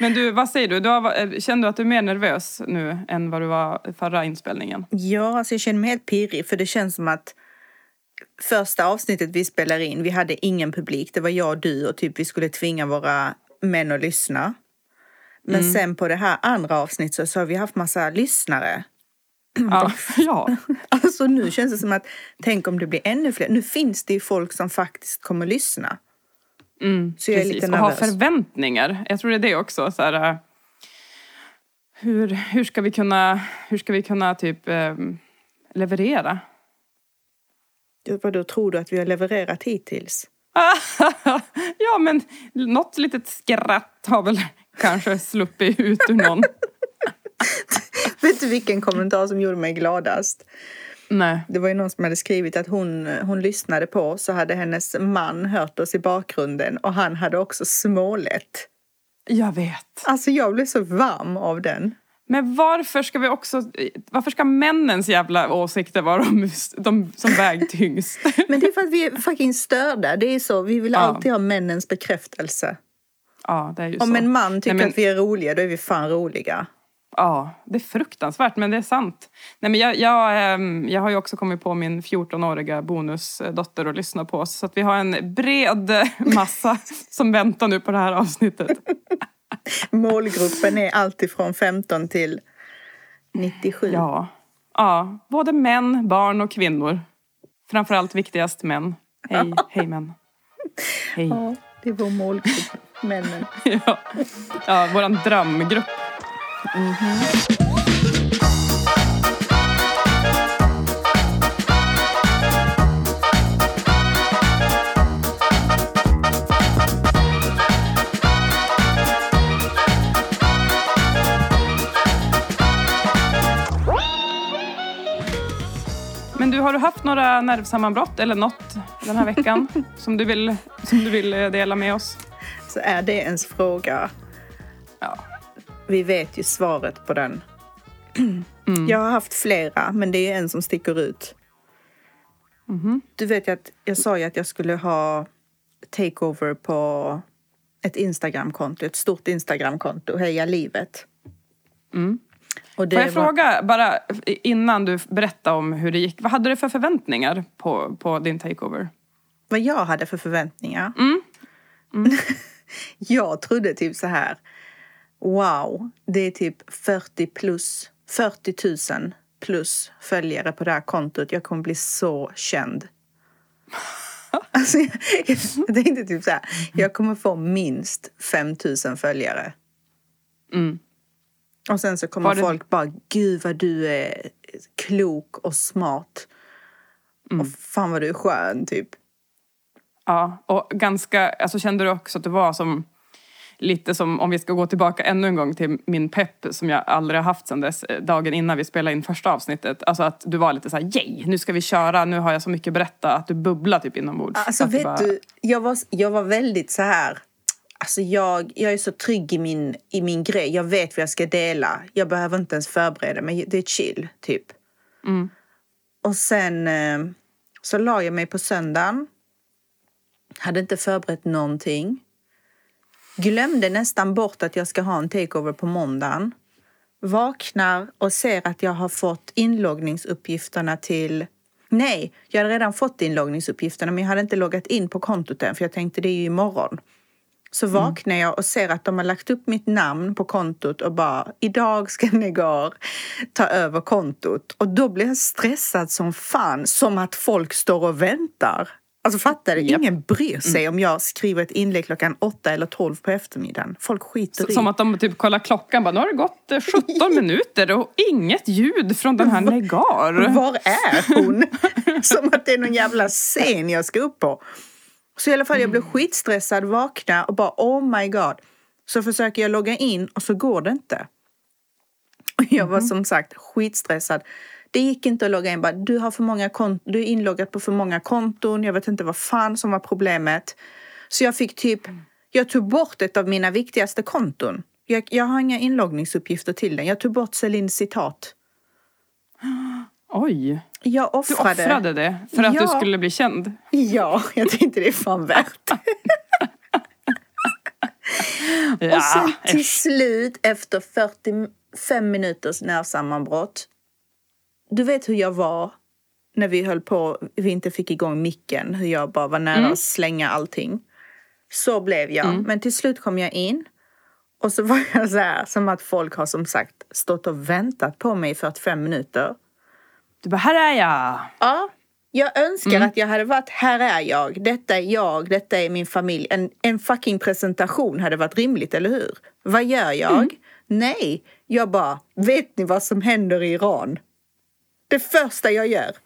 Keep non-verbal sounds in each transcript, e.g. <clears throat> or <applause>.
Men du, vad säger du? du har, känner du att du är mer nervös nu än vad du var förra inspelningen? Ja, alltså jag känner mig helt pirrig för det känns som att första avsnittet vi spelar in, vi hade ingen publik. Det var jag och du och typ vi skulle tvinga våra män att lyssna. Men Mm. sen på det här andra avsnittet så har vi haft massa lyssnare. Ja. <clears throat> <laughs> ja. Alltså nu känns det som att, tänk om det blir ännu fler. Nu finns det ju folk som faktiskt kommer lyssna. Mm, Så jag är precis. lite Och ha nervös. förväntningar. Jag tror det är det också. Så här, äh, hur, hur ska vi kunna, hur ska vi kunna typ ähm, leverera? Vad då tror du att vi har levererat hittills? <laughs> ja, men något litet skratt har väl kanske sluppit ut ur någon. <laughs> Vet du vilken kommentar som gjorde mig gladast? Nej. Det var ju någon som hade skrivit att hon, hon lyssnade på oss så hade hennes man hört oss i bakgrunden och han hade också smålett. Jag vet. Alltså jag blev så varm av den. Men varför ska vi också... Varför ska männens jävla åsikter vara de, de som väger <laughs> tyngst? Men det är för att vi är fucking störda. Det är så, vi vill Ja. alltid ha männens bekräftelse. ja, det är ju så. Om en man tycker Nej, men- att vi är roliga, då är vi fan roliga. Ja, det är fruktansvärt, men det är sant. Nej, men jag, jag, ehm, jag har ju också kommit på min 14-åriga bonusdotter att lyssna på. Så att vi har en bred <laughs> massa som väntar nu på det här avsnittet. <laughs> Målgruppen är alltid från 15 till 97. Ja. ja, både män, barn och kvinnor. Framförallt viktigast män. Hej, <laughs> hej män. Hej. Ja, det är vår målgrupp, männen. Ja, ja våran drömgrupp. Men du, har du haft några nervsammanbrott eller något den här veckan <laughs> som du vill, som du vill eh, dela med oss? Så är det ens fråga. Ja. Vi vet ju svaret på den. <clears throat> Mm. Jag har haft flera, men det är en som sticker ut. Mhm. Du vet ju att jag sa ju att jag skulle ha takeover på ett Instagramkonto, ett stort Instagramkonto, Heja livet. Mm. Och det Får jag var- fråga, bara innan du berättar om hur det gick, vad hade du för förväntningar på, på din takeover? vad jag hade för förväntningar. Mm. <laughs> jag trodde typ så här. Wow, det är typ 40 plus, 40 000 plus följare på det här kontot. Jag kommer bli så känd. <laughs> Alltså, <laughs> jag, tänkte typ så här. Jag kommer få minst 5 000 följare. Mm. Och sen så kommer det- folk bara, gud vad du är klok och smart. Mm. Och fan vad du är skön, typ. Ja, och ganska, alltså kände du också att det var som lite som, om vi ska gå tillbaka ännu en gång till min pepp som jag aldrig har haft sedan dess, eh, dagen innan vi spelade in första avsnittet. Alltså att du var lite så här, yay, nu ska vi köra, nu har jag så mycket att berätta, att du bubblar typ inombords. Alltså vet bara- du, jag var, jag var väldigt så här... Alltså jag, jag är så trygg i min, i min grej. Jag vet vad jag ska dela. Jag behöver inte ens förbereda mig. Det är chill, typ. Mm. Och sen eh, så la jag mig på söndagen. Hade inte förberett någonting. Glömde nästan bort att jag ska ha en takeover på måndagen. Vaknar och ser att jag har fått inloggningsuppgifterna till... Nej, jag hade redan fått inloggningsuppgifterna men jag hade inte loggat in på kontot än för jag tänkte det är ju imorgon. Så vaknar jag och ser att de har lagt upp mitt namn på kontot och bara idag ska Negar ta över kontot. Och då blir jag stressad som fan, som att folk står och väntar. Alltså fattar du? Japp. Ingen bryr sig om jag skriver ett inlägg klockan åtta eller tolv på eftermiddagen. Folk skiter i. Som att de typ kollar klockan, bara, nu har det gått eh, 17 minuter och inget ljud från den här Negar. Var är <laughs> hon? <laughs> Som att det är någon jävla scen jag ska upp på. Så i alla fall, jag blev skitstressad, vakna och bara oh my god. Så försöker jag logga in och så går det inte. Och jag var som sagt skitstressad. Det gick inte att logga in. Bara, du, har för många kont- du är inloggad på för många konton. Jag vet inte vad fan som var problemet. Så jag fick typ... Jag tog bort ett av mina viktigaste konton. Jag, jag har inga inloggningsuppgifter till den. Jag tog bort Celines citat. Oj, Jag du offrade... offrade det för att Ja. du skulle bli känd. Ja, jag tänkte det är fan värt. <laughs> Ja, och sen till slut efter 45 minuters nervsammanbrott. Du vet hur jag var när vi höll på, vi inte fick igång micken, hur jag bara var nära att slänga allting. Så blev jag. Men till slut kom jag in och så <laughs> var jag så här, som att folk har som sagt stått och väntat på mig i 45 minuter. Du bara, här är jag! Ja, jag önskar att jag hade varit här är jag, detta är jag, detta är min familj. En, en fucking presentation hade varit rimligt, eller hur? Vad gör jag? Nej, jag bara, vet ni vad som händer i Iran? Det första jag gör.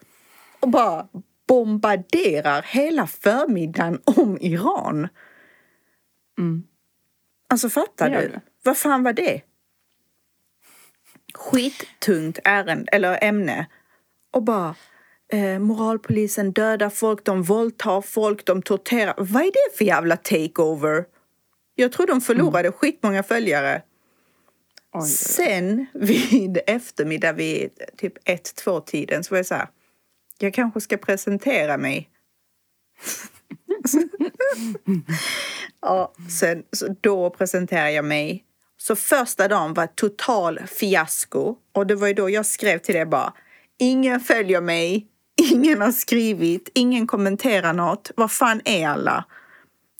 Och bara bombarderar hela förmiddagen om Iran. Alltså fattar du? Vad fan var det? Skittungt ärende, eller ämne. Och bara eh, moralpolisen dödar folk, de våldtar folk, de torterar. Vad är det för jävla takeover? Jag tror de förlorade skitmånga följare. Oj. Sen vid eftermiddag vid typ ett, två tiden så var jag så här. Jag kanske ska presentera mig. <laughs> ja, sen, så då presenterade jag mig. Så första dagen var total fiasko. Och det var ju då jag skrev till det bara. Ingen följer mig. Ingen har skrivit. Ingen kommenterar något. Vad fan är alla?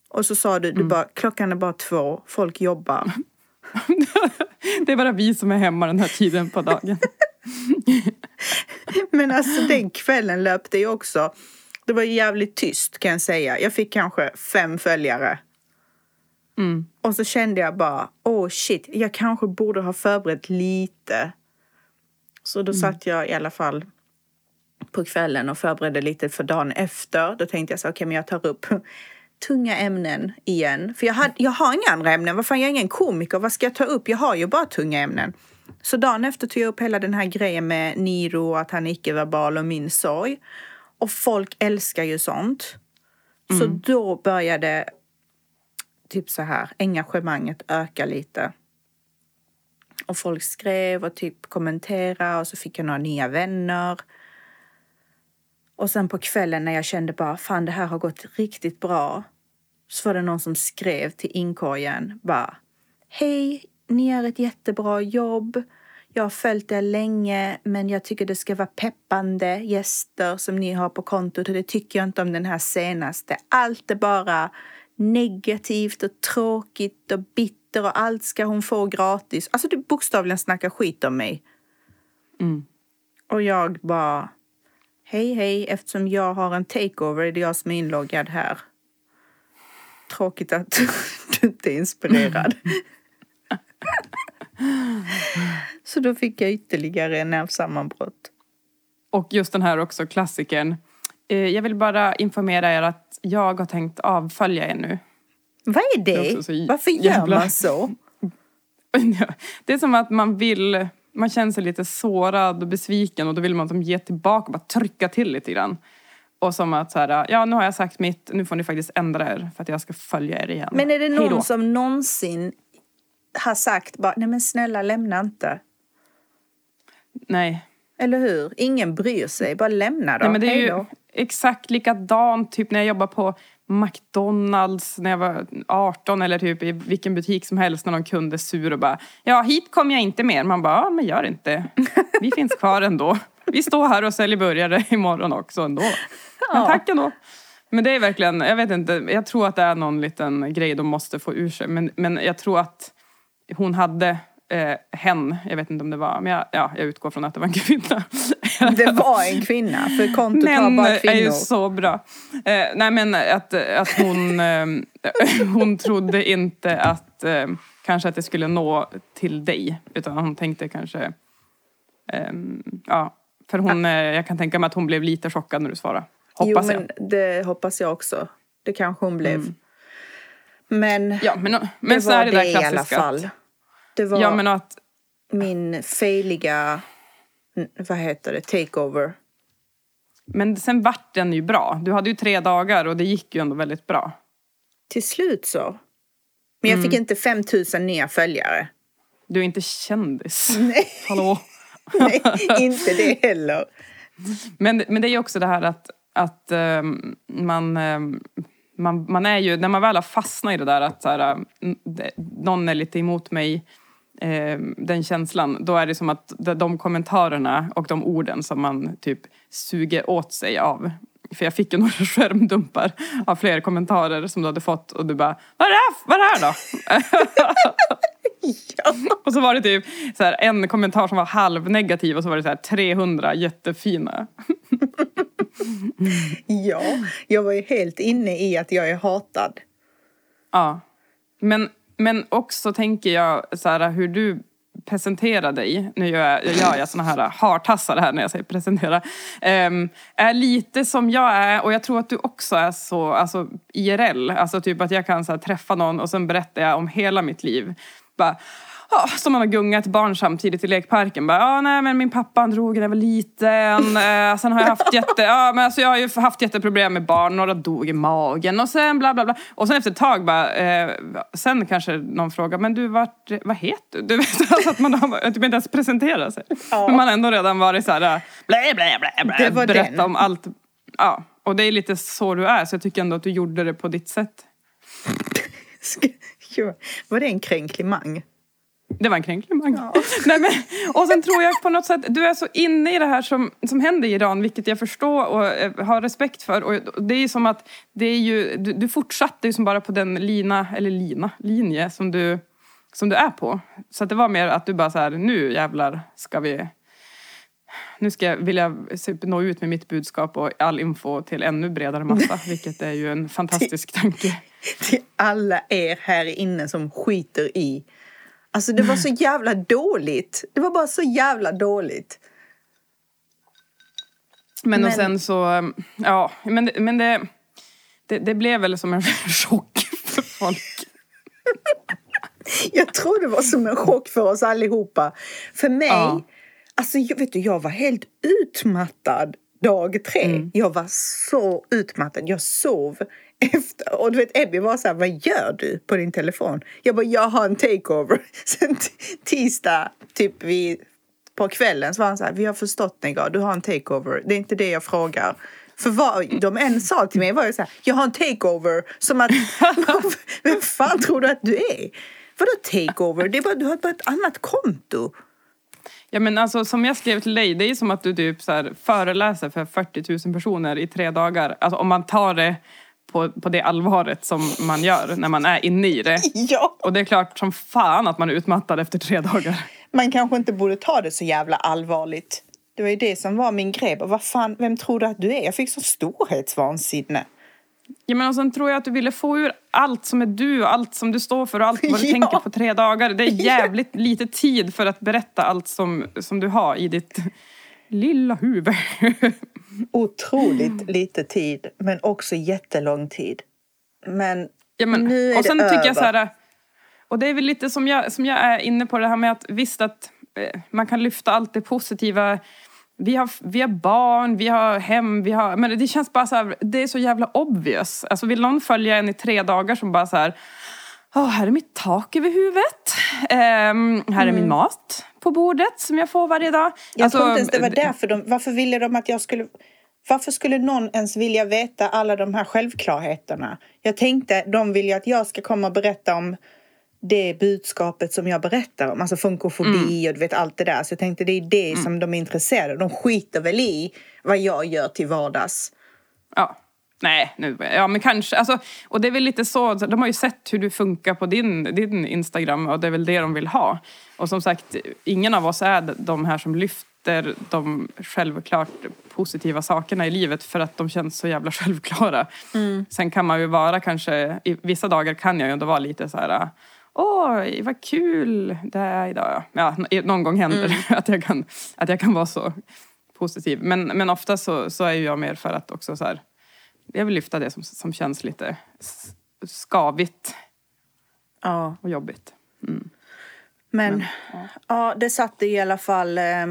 Och så sa du, du bara, klockan är bara två. Folk jobbar. <laughs> Det är bara vi som är hemma den här tiden på dagen. <laughs> Men alltså den kvällen löpte ju också. Det var jävligt tyst kan jag säga. Jag fick kanske fem följare. Mm. Och så kände jag bara, oh shit, jag kanske borde ha förberett lite. Så då satt jag i alla fall på kvällen och förberedde lite för dagen efter. Då tänkte jag så, okej men jag tar upp tunga ämnen igen. För jag, hade, jag har inga andra ämnen. Vad fan, jag är ingen komiker. Vad ska jag ta upp? Jag har ju bara tunga ämnen. Så dagen efter tog jag upp hela den här grejen med Niro, att han är icke-verbal och min sorg. Och folk älskar ju sånt. Så då började typ så här, engagemanget öka lite. Och folk skrev och typ kommenterade och så fick jag några nya vänner. Och sen på kvällen när jag kände bara fan det här har gått riktigt bra. Så var det någon som skrev till inkorgen bara Hej, ni gör ett jättebra jobb. Jag har följt er länge men jag tycker det ska vara peppande gäster som ni har på kontot och det tycker jag inte om den här senaste. Allt är bara negativt och tråkigt och bitter och allt ska hon få gratis. Alltså du bokstavligen snackar skit om mig. Mm. Och jag bara Hej hej, eftersom jag har en takeover är det jag som är inloggad här. Tråkigt att <laughs> du inte är inspirerad. <laughs> Så då fick jag ytterligare en nervsammanbrott. Och just den här också, klassikern. Eh, Jag vill bara informera er att jag har tänkt avfölja er nu. Vad är Det är det? så Varför gör jävla- man så? <laughs> Det är som att man vill, man känner sig lite sårad och besviken och då vill man som ge tillbaka, bara trycka till lite grann. Och som att så här, ja nu har jag sagt mitt, nu får ni faktiskt ändra er för att jag ska följa er igen. Men är det någon som någonsin har sagt bara, nej men snälla lämna inte. Nej. Eller hur? Ingen bryr sig, bara lämna då. Nej men det är ju exakt likadant typ när jag jobbade på McDonalds när jag var 18 eller typ i vilken butik som helst när någon kund är sur och bara Ja, hit kommer jag inte mer. Man bara, ja men gör inte. Vi finns kvar ändå. Vi står här och säljer burgare imorgon också ändå. Men tack ändå. Men det är verkligen, jag vet inte, jag tror att det är någon liten grej de måste få ur sig. Men, men jag tror att hon hade eh, hen, jag vet inte om det var, men jag, ja, jag utgår från att det var en kvinna. <laughs> Det var en kvinna, för kontot har Män bara är ju kvinnor. så bra. Eh, nej men att, att hon, eh, <laughs> hon trodde inte att eh, kanske att det skulle nå till dig. Utan hon tänkte kanske, eh, ja. För hon, eh, jag kan tänka mig att hon blev lite chockad när du svarade. Hoppas jo, jag. men det hoppas jag också. Det kanske hon blev. Men, Ja men, det men så var är det, det, där i alla fall. Det var Ja men att, min failiga, n- vad heter det, takeover. men sen vart den ju bra. Du hade ju tre dagar och det gick ju ändå väldigt bra. Till slut så. Men jag fick Mm. inte 5000 nya följare. Du är inte kändis. <laughs> Nej, Hallå? <laughs> nej inte det heller. Men, men det är ju också det här att, att ehm, man... ehm, man, man är ju, när man väl har fastnat i det där att så här, det, någon är lite emot mig, eh, den känslan, då är det som att de, kommentarerna och de orden som man typ suger åt sig av. För jag fick ju <laughs> några skärmdumpar av fler kommentarer som du hade fått och du bara Vad är det här, vad är det här då? <laughs> Och så var det typ så här, en kommentar som var halvnegativ och så var det så här 300 jättefina. <laughs> Ja, jag var ju helt inne i att jag är hatad. Ja. Men, men också tänker jag så här, hur du presenterar dig, nu gör jag, jag gör jag såna här hartassar här när jag säger presentera, um, är lite som jag är och jag tror att du också är så, alltså IRL, alltså typ att jag kan så här, träffa någon och sen berättar jag om hela mitt liv. Bara, ja, som man har gungat barn samtidigt i lekparken. Bara, ja, nej, men min pappa han drog när jag var liten. <laughs> Eh, sen har jag haft jätte, ja, men alltså, jag har ju haft jätteproblem med barn. Några dog i magen och sen bla bla bla. Och sen efter ett tag bara, eh, sen kanske någon frågar, men du vart, vad heter du? Du vet, <laughs> alltså att man har typ inte ens presenterat sig. Ja. Men man har ändå redan varit så här, blä blä blä blä. Var berätta den. om allt. Ja, och det är lite så du är. Så jag tycker ändå att du gjorde det på ditt sätt. <laughs> Var det en kränklimang? Det var en kränklimang. <laughs> Nej, men, och sen tror jag på något sätt, du är så inne i det här som, som händer i Iran, vilket jag förstår och eh, har respekt för. Och det är som att, det är ju, du, du fortsatte ju som bara på den lina, eller lina, linje som du, som du är på. Så det var mer att du bara så här, nu jävlar ska vi nu ska jag, vill jag nå ut med mitt budskap och all info till ännu bredare massa, <laughs> vilket är ju en fantastisk tanke. Till alla er här inne som skiter i. Alltså det var så jävla dåligt. Det var bara så jävla dåligt. Men, och Men- sen så, ja, men, men det, det, det blev väl som en <laughs> chock för folk. <laughs> Jag tror det var som en chock för oss allihopa. För mig, Ja. alltså jag, vet du, jag var helt utmattad dag tre. Mm. Jag var så utmattad. Jag sov efter. Och du vet, Ebby var så här, vad gör du på din telefon? Jag bara, jag har en takeover. <laughs> Sen tisdag, typ vid, på kvällen, så var han så här, vi har förstått Negar, du har en takeover. Det är inte det jag frågar. För vad de än sa till mig var ju så här, jag har en takeover. Som att, <laughs> <laughs> vem fan tror du att du är? Vadå takeover? Det är bara, du har bara ett annat konto. Ja, men alltså, som jag skrev till dig, det är som att du typ så här, föreläser för 40 000 personer i tre dagar. Alltså om man tar det på, på det allvaret som man gör när man är inne i det. <laughs> Ja. Och det är klart som fan att man är utmattad efter tre dagar. Man kanske inte borde ta det så jävla allvarligt. Det var ju det som var min grej. Vad fan, vem tror du att du är? Jag fick så storhetsvansinne. Ja, men och sen tror jag att du ville få ur allt som är du och allt som du står för och allt vad du <laughs> Ja. tänker på tre dagar. Det är <laughs> jävligt lite tid för att berätta allt som, som du har i ditt lilla huvud. <laughs> Otroligt lite tid, men också jättelång tid. Men, Ja, men, nu är och sen det tycker över. jag så här, och det är väl lite som jag, som jag är inne på det här med att visst att eh, man kan lyfta allt det positiva. Vi har, vi har barn, vi har hem, vi har... Men det känns bara så här, det är så jävla obvious. Alltså vill någon följa en i tre dagar som bara så här, Åh, här är mitt tak över huvudet. Ehm, här är min mat på bordet som jag får varje dag. Mm. jag Alltså, tror inte ens det var därför de... Varför ville de att jag skulle... Varför skulle någon ens vilja veta alla de här självklarheterna? Jag tänkte, de vill ju att jag ska komma och berätta om det budskapet som jag berättar om. Alltså funkofobi och du vet allt det där. Så jag tänkte det är det som de är intresserade av. De skiter väl i vad jag gör till vardags. Ja. Nej, nu, ja men kanske. Alltså, och det är väl lite så, de har ju sett hur du funkar på din, din Instagram och det är väl det de vill ha. Och som sagt, ingen av oss är de här som lyfter de självklart positiva sakerna i livet för att de känns så jävla <laughs> självklara. Sen kan man ju vara kanske, i vissa dagar kan jag ju ändå vara lite så här Oj, vad kul det är idag. Ja, någon gång händer det <laughs> att, jag kan, att jag kan vara så positiv. Men, men ofta så, så är jag mer för att också så här, jag vill lyfta det som, som känns lite skavigt Ja. och jobbigt. Men ja. det satte i alla fall eh,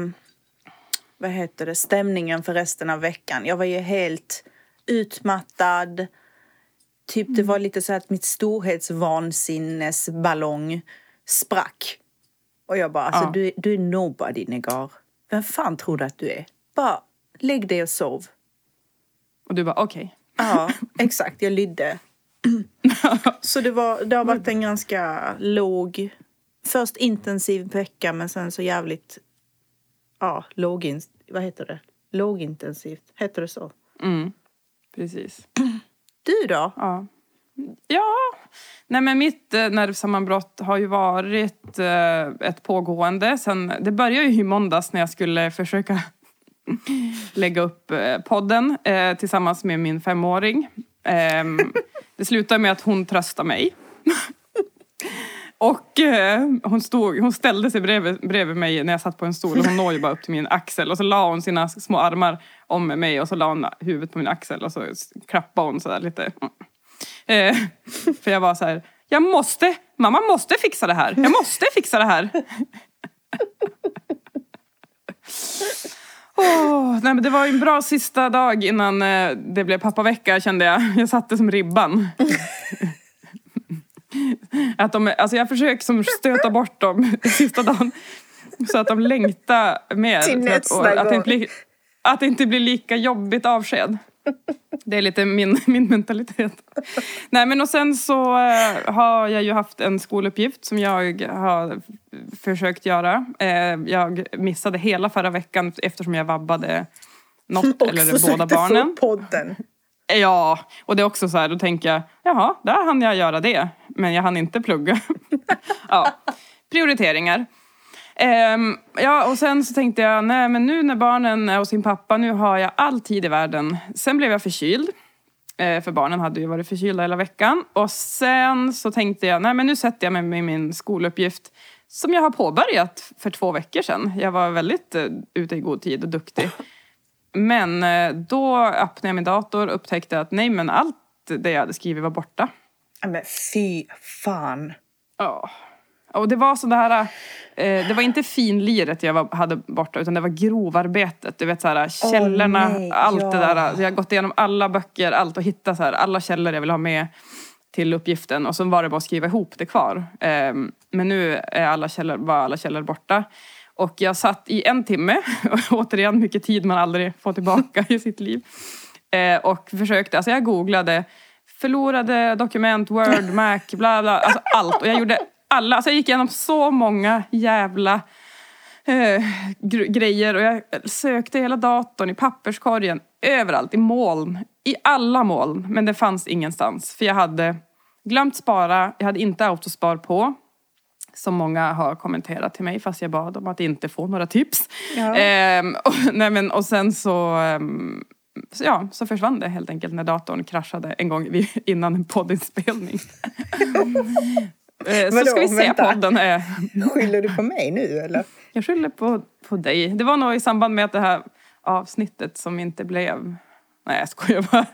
vad heter det, stämningen för resten av veckan. Jag var ju helt utmattad. Typ det var lite så att mitt storhetsvansinnesballong sprack. Och jag bara, alltså Ja. du, du är nobody Negar. Vem fan tror du att du är? Bara lägg dig och sov. Och du bara okej. Ja, <laughs> exakt. Jag lydde. <laughs> Så det, var, det har varit en ganska låg, först intensiv vecka men sen så jävligt, ja, lågin, vad heter det? Lågintensivt, heter det så? Mm, precis. <clears throat> Du då? Ja. Ja, nej men mitt eh, nervsammanbrott har ju varit eh, ett pågående. Sen, det började ju i måndags när jag skulle försöka lägga upp eh, podden eh, tillsammans med min femåring. Eh, det slutade med att hon tröstade mig. Och eh, hon, stod, hon ställde sig bredvid, bredvid mig när jag satt på en stol och hon når ju bara upp till min axel och så la hon sina små armar om mig och så la hon huvudet på min axel och så klappade hon sådär lite. Mm. Eh, för jag var så här, jag måste, mamma måste fixa det här, jag måste fixa det här. Oh, nej men det var en bra sista dag innan eh, det blev pappavecka kände jag. Jag satte som ribban. <laughs> att de, alltså jag försöker som stöta bort dem <laughs> sista dagen. Så att de längtar mer. Till Så att, nästa och att, det gång. inte blir, att det inte blir lika jobbigt avsked. <laughs> Det är lite min, min mentalitet. Nej men och sen så eh, har jag ju haft en skoluppgift som jag har försökt göra. Eh, jag missade hela förra veckan eftersom jag vabbade något <laughs> Och eller båda barnen. få podden. Ja, och det är också så här, då tänker jag, jaha, där hann jag göra det. Men jag hann inte plugga. <laughs> ja, prioriteringar. Ehm, ja, och sen så tänkte jag, nej men nu när barnen är hos sin pappa, nu har jag all tid i världen. Sen blev jag förkyld. Eh, för barnen hade ju varit förkylda hela veckan. Och sen så tänkte jag, nej men nu sätter jag mig med min skoluppgift. Som jag har påbörjat för två veckor sedan. Jag var väldigt eh, ute i god tid och duktig. Men eh, då öppnade jag min dator och upptäckte att nej men allt det jag hade skrivit var borta. Men fy fan. Ja. Och det var så det här, eh, det var inte finliret jag var, hade borta utan det var grovarbetet. Du vet så här, källorna, nej, allt ja. det där. Så jag har gått igenom alla böcker, allt och hittat så här, alla källor jag vill ha med till uppgiften. Och så var det bara att skriva ihop det kvar. Eh, men nu är alla källor, var alla källor borta. Och jag satt i en timme, <laughs> och återigen mycket tid man aldrig får tillbaka i sitt liv. Eh, och försökte, alltså jag googlade förlorade dokument, word, <laughs> mac, bla bla, alltså allt. Och jag gjorde alla, alltså jag gick igenom så många jävla eh, gr- grejer och jag sökte hela datorn, i papperskorgen, överallt, i moln, i alla moln. Men det fanns ingenstans, för jag hade glömt spara, jag hade inte autospar på. Som många har kommenterat till mig fast jag bad om att inte få några tips. Ja. Ehm, <laughs> och, nej men, och sen så, ehm, så, ja, så försvann det helt enkelt när datorn kraschade en gång innan en poddinspelning. <laughs> Ehm, så ska vi se vänta. podden. Är, Skyller du på mig nu eller? jag skyller på, på dig. Det var nog i samband med att det här avsnittet som inte blev... Nej jag skojar bara.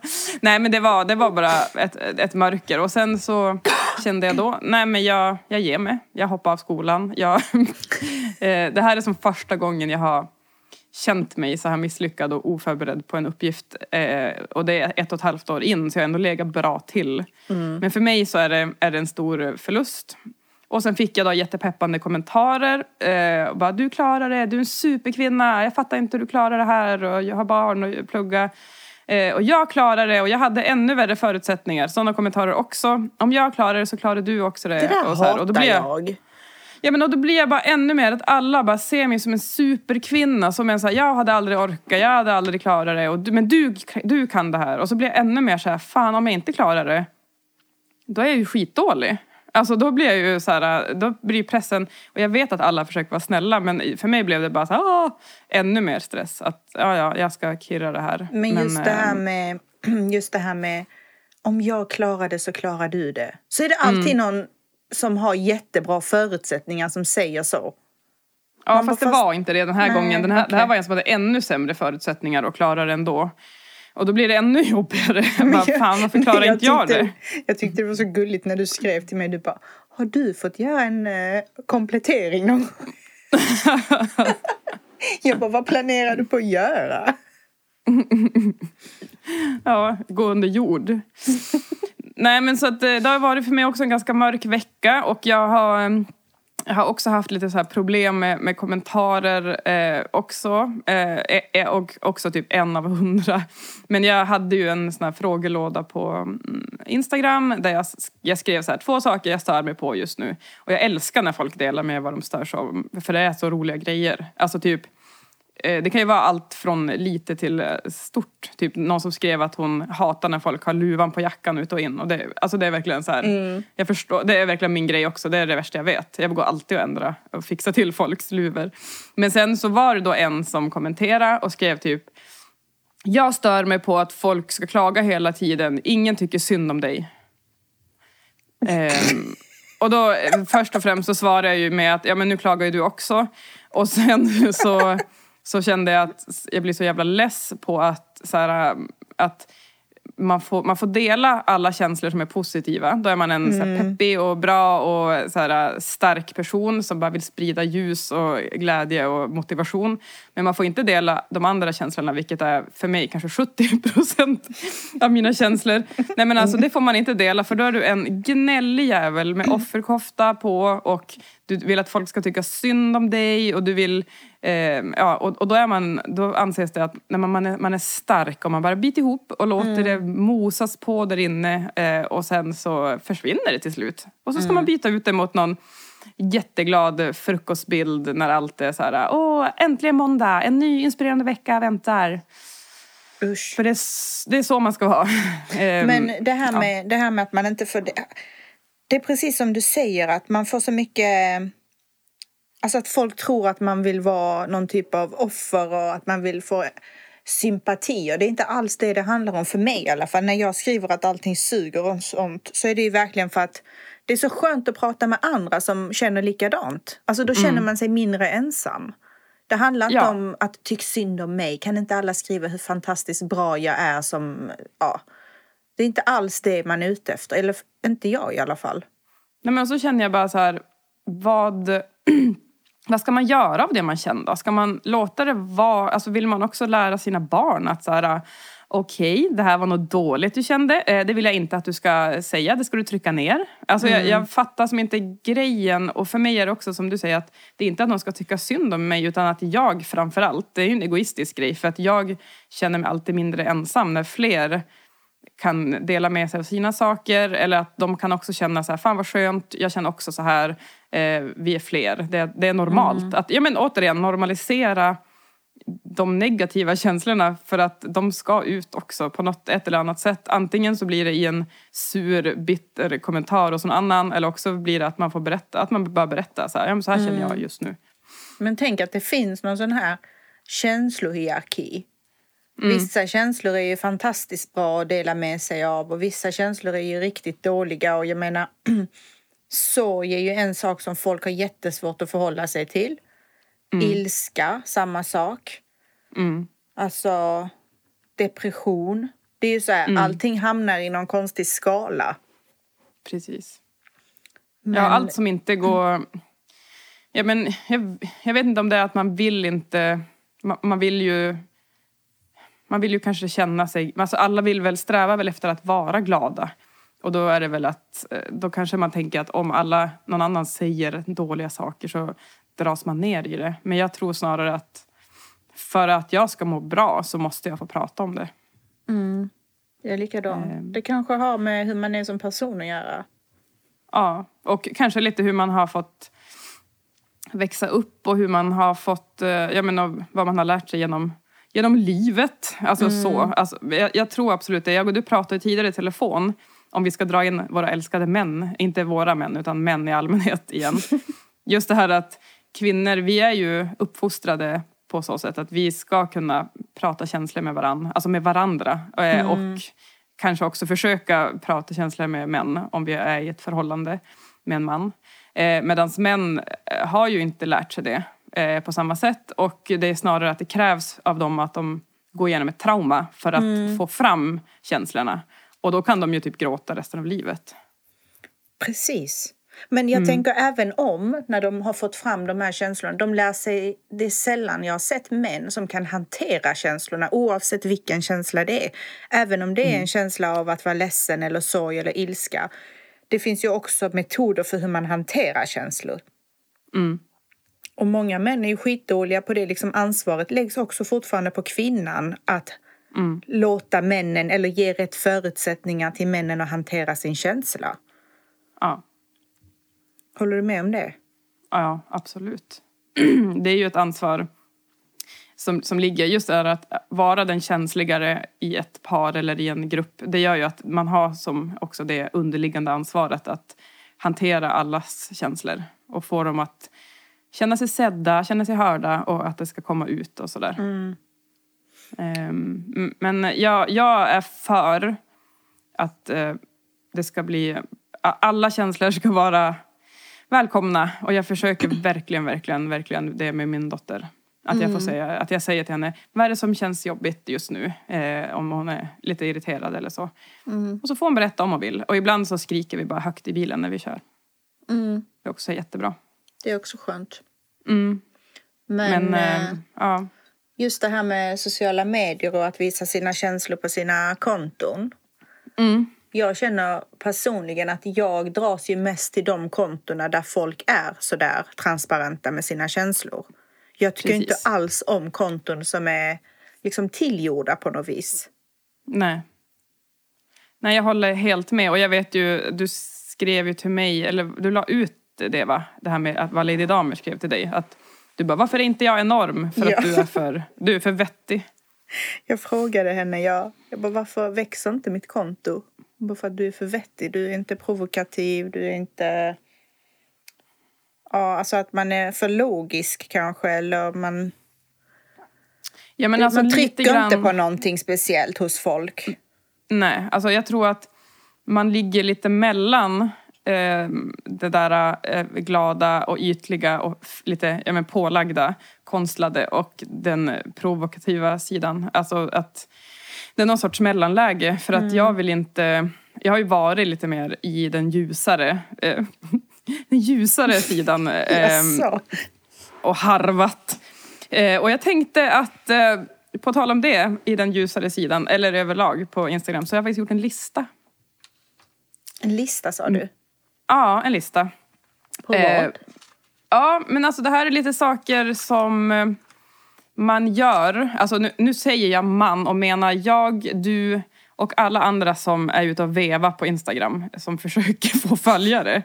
Nej men det var, det var bara ett, ett mörker. Och sen så kände jag då, nej men jag, jag ger mig. Jag hoppar av skolan. Jag, <laughs> eh, det här är som första gången jag har känt mig så här misslyckad och oförberedd på en uppgift. Eh, och det är ett och ett halvt år in så jag har ändå legat bra till. Men för mig så är det, är det en stor förlust. Och sen fick jag då jättepeppande kommentarer. Eh, bara, du klarar det, du är en superkvinna, jag fattar inte hur du klarar det här och jag har barn och plugga. Eh, och jag klarar det och jag hade ännu värre förutsättningar. Sådana kommentarer också. Om jag klarar det så klarar du också det. Det där och så här. och då blir jag. Ja men och då blir jag bara ännu mer att alla bara ser mig som en superkvinna. Som en så här, jag hade aldrig orkat, jag hade aldrig klarat det. Och du, men du, du kan det här. Och så blir jag ännu mer så här, fan om jag inte klarar det. Då är jag ju skitdålig. Alltså då blir jag ju så här, då blir pressen, och jag vet att alla försöker vara snälla men för mig blev det bara så här, "Åh", ännu mer stress. Att ja, ja, jag ska kirra det här. Men just det här eh, med, <clears throat> just det här med om jag klarar det så klarar du det. Så är det alltid Mm. någon som har jättebra förutsättningar som säger så. Ja Man fast det fast- var inte det den här Nej, gången. Den här, Det här var en som hade ännu sämre förutsättningar och klarade ändå. Och då blir det ännu <laughs> jobbigare. Jag bara, fan varför klarar inte jag tyckte, det? Jag tyckte det var så gulligt när du skrev till mig. Du bara, har du fått göra en eh, komplettering någon gång?" <laughs> Jag bara, vad planerar du på att göra? <laughs> Ja, gå under jord. Nej men så att eh, det har varit för mig också en ganska mörk vecka och jag har eh, Jag har också haft lite så här problem med, med kommentarer eh, också. Eh, eh, och också typ en av hundra. Men jag hade ju en sån här frågelåda på mm, Instagram där jag, jag skrev så här, två saker jag stör mig på just nu. Och jag älskar när folk delar med vad de stör sig av. För det är så roliga grejer. Alltså typ det kan ju vara allt från lite till eh, stort. Typ någon som skrev att hon hatar när folk har luvan på jackan ut och in. Och det, alltså det är verkligen så här, mm. jag förstår, det är verkligen min grej också. Det är det värsta jag vet. Jag går alltid att ändra och fixa till folks luvor. Men sen så var det då en som kommenterade och skrev typ Jag stör mig på att folk ska klaga hela tiden. Ingen tycker synd om dig. ehm, och då först och främst så svarade jag ju med att ja men nu klagar ju du också. Och sen <laughs> så så kände jag att jag blir så jävla less på att, så här, att man får, man får dela alla känslor som är positiva. Då är man en mm. så peppig och bra och så här, stark person som bara vill sprida ljus och glädje och motivation. Men man får inte dela de andra känslorna, vilket är för mig kanske 70 procent av mina känslor. Nej men alltså det får man inte dela för då är du en gnällig jävel med offerkofta på och du vill att folk ska tycka synd om dig och du vill eh, ja, och, och, då, är man, då anses det att när man, man, är, man är stark och man bara biter ihop och låter mm. det mosas på där inne eh, och sen så försvinner det till slut. Och så ska mm. man byta ut det mot någon jätteglad frukostbild när allt är så här, åh äntligen måndag, en ny inspirerande vecka väntar. Usch. För det är, det är så man ska vara. <laughs> Ehm, Men det här, med, ja. det här med att man inte får... Det, det är precis som du säger att man får så mycket... Alltså att folk tror att man vill vara någon typ av offer och att man vill få sympati. Och det är inte alls det det handlar om för mig i alla fall. När jag skriver att allting suger och sånt så är det ju verkligen för att det är så skönt att prata med andra som känner likadant. Alltså då känner mm. man sig mindre ensam. Det handlar inte ja. om att tycka synd om mig. Kan inte alla skriva hur fantastiskt bra jag är som... Ja. Det är inte alls det man är ute efter. Eller inte jag i alla fall. Nej men så känner jag bara så här. Vad... <clears throat> vad ska man göra av det man känner då? Ska man låta det vara... Alltså vill man också lära sina barn att så här okej, okay, det här var något dåligt du kände. Eh, det vill jag inte att du ska säga, det ska du trycka ner. Alltså mm. jag, jag, fattar som inte grejen. Och för mig är det också som du säger att det är inte att någon ska tycka synd om mig utan att jag framförallt, det är ju en egoistisk grej för att jag känner mig alltid mindre ensam när fler kan dela med sig av sina saker eller att de kan också känna så här, fan vad skönt, jag känner också så här, eh, vi är fler. Det, det är normalt. Mm. Att, ja men återigen, normalisera de negativa känslorna för att de ska ut också på något ett eller annat sätt. Antingen så blir det i en sur, bitter kommentar hos någon annan eller också blir det att man får berätta, att man bara berätta så här, ja, men så här känner jag mm. just nu. Men tänk att det finns någon sån här känslohierarki. Mm. Vissa känslor är ju fantastiskt bra att dela med sig av och vissa känslor är ju riktigt dåliga och jag menar <clears throat> sorg är ju en sak som folk har jättesvårt att förhålla sig till. Mm. Ilska, samma sak. Mm. Alltså depression. Det är ju så här, mm. allting hamnar i någon konstig skala. Precis. Men... Ja, allt som inte går... Ja, men jag, jag, vet inte om det är att man vill inte... Man, man, vill ju... Man vill ju kanske känna sig... Alltså alla vill väl sträva väl efter att vara glada. Och då är det väl att... Eh, då kanske man tänker att om alla, någon annan säger dåliga saker så dras man ner i det. Men jag tror snarare att för att jag ska må bra så måste jag få prata om det. Mm. Jag är likadan. Mm. Det kanske har med hur man är som person att göra. Ja, och kanske lite hur man har fått växa upp och hur man har fått, eh, jag menar vad man har lärt sig genom, genom livet. Alltså mm. så. Alltså, jag, jag, tror absolut det. Jag du pratade tidigare i telefon om vi ska dra in våra älskade män, inte våra män utan män i allmänhet igen. <laughs> Just det här att kvinnor, vi är ju uppfostrade på så sätt att vi ska kunna prata känslor med varandra, alltså med varandra. Eh, mm. Och kanske också försöka prata känslor med män om vi är i ett förhållande med en man. Eh, Medan män eh, har ju inte lärt sig det eh, på samma sätt och det är snarare att det krävs av dem att de går igenom ett trauma för att mm. få fram känslorna. Och då kan de ju typ gråta resten av livet. Precis. Men jag mm. tänker även om, när de har fått fram de här känslorna, de lär sig, det är sällan jag har sett män som kan hantera känslorna oavsett vilken känsla det är. Även om det är en mm. känsla av att vara ledsen eller sorg eller ilska. Det finns ju också metoder för hur man hanterar känslor. Mm. Och många män är ju skitdåliga på det. Liksom ansvaret läggs också fortfarande på kvinnan att Mm. låta männen eller ge rätt förutsättningar till männen att hantera sin känsla. Ja. Håller du med om det? Ja, absolut. <clears throat> Det är ju ett ansvar som, som ligger just där att vara den känsligare i ett par eller i en grupp. Det gör ju att man har som också det underliggande ansvaret att hantera allas känslor och få dem att känna sig sedda, känna sig hörda och att det ska komma ut och sådär. Ehm, m- men jag, jag är för att eh, det ska bli... Alla känslor ska vara välkomna. Och jag försöker <clears throat> verkligen, verkligen, verkligen det med min dotter. Att jag får säga, att jag säger till henne, vad är det som känns jobbigt just nu? Eh, om hon är lite irriterad eller så. Och så får hon berätta om hon vill. Och ibland så skriker vi bara högt i bilen när vi kör. Det är också jättebra. Det är också skönt. Mm. Men, Men, eh, eh, ja. just det här med sociala medier och att visa sina känslor på sina konton. Jag känner personligen att jag dras ju mest till de kontona där folk är sådär transparenta med sina känslor. Jag tycker Precis. inte alls om konton som är liksom tillgjorda på något vis. Nej. Nej, jag håller helt med. Och jag vet ju, du skrev ju till mig, eller du la ut det va? Det här med att vad Lady Damer skrev till dig. Att du bara, varför är inte jag enorm? För Ja. att du är för, du är för vettig. Jag frågade henne, jag, jag bara, varför växer inte mitt konto? Bara, för att du är för vettig, du är inte provokativ, du är inte... Ja, alltså att man är för logisk kanske, eller man, Ja, men alltså man trycker grann, inte på någonting speciellt hos folk. Nej, alltså jag tror att man ligger lite mellan eh, det där eh, glada och ytliga och lite ja, men pålagda, konstlade och den provokativa sidan. Alltså att det är någon sorts mellanläge för att jag vill inte... Jag har ju varit lite mer i den ljusare, eh, <laughs> den ljusare sidan. <laughs> Jaså? och harvat. Eh, och jag tänkte att, eh, på tal om det, i den ljusare sidan, eller överlag på Instagram, så har jag faktiskt gjort en lista. En lista sa du? Ja, en lista. På Eh, vad? ja, men alltså det här är lite saker som eh, man gör. Alltså nu, nu säger jag man och menar jag, du och alla andra som är ute och veva på Instagram, som <laughs> försöker få följare.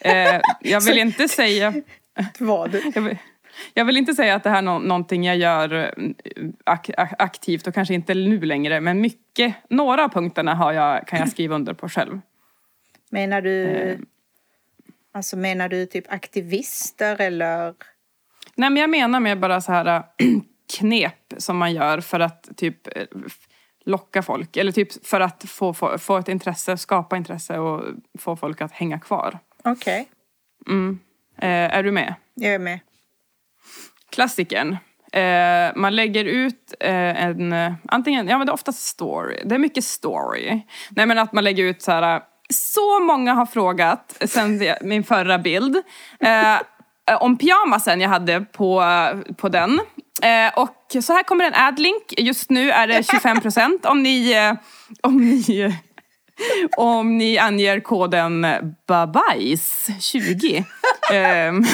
Eh, jag vill inte säga... Vad? Jag vill, inte säga att det här är nå- någonting jag gör eh, ak aktivt och kanske inte nu längre. Men mycket, några av punkterna har jag, kan jag skriva under på själv. Menar du... Eh. Alltså menar du typ aktivister eller? Nej men jag menar med bara så här äh, <clears throat> knep som man gör för att typ eh, locka folk. Eller typ för att få, få, få ett intresse, skapa intresse och få folk att hänga kvar. Okej, Mm. Eh, är du med? jag är med. Klassikern. Eh, man lägger ut eh, en, eh, antingen, ja men det är oftast story. Det är mycket story. Nej men att man lägger ut så här, så många har frågat sen min förra bild. Eh, om pyjamasen jag hade på, på den. Eh, och så här kommer en adlink. Just nu är det 25% om ni, eh, om ni om ni anger koden babajs20. Ehm,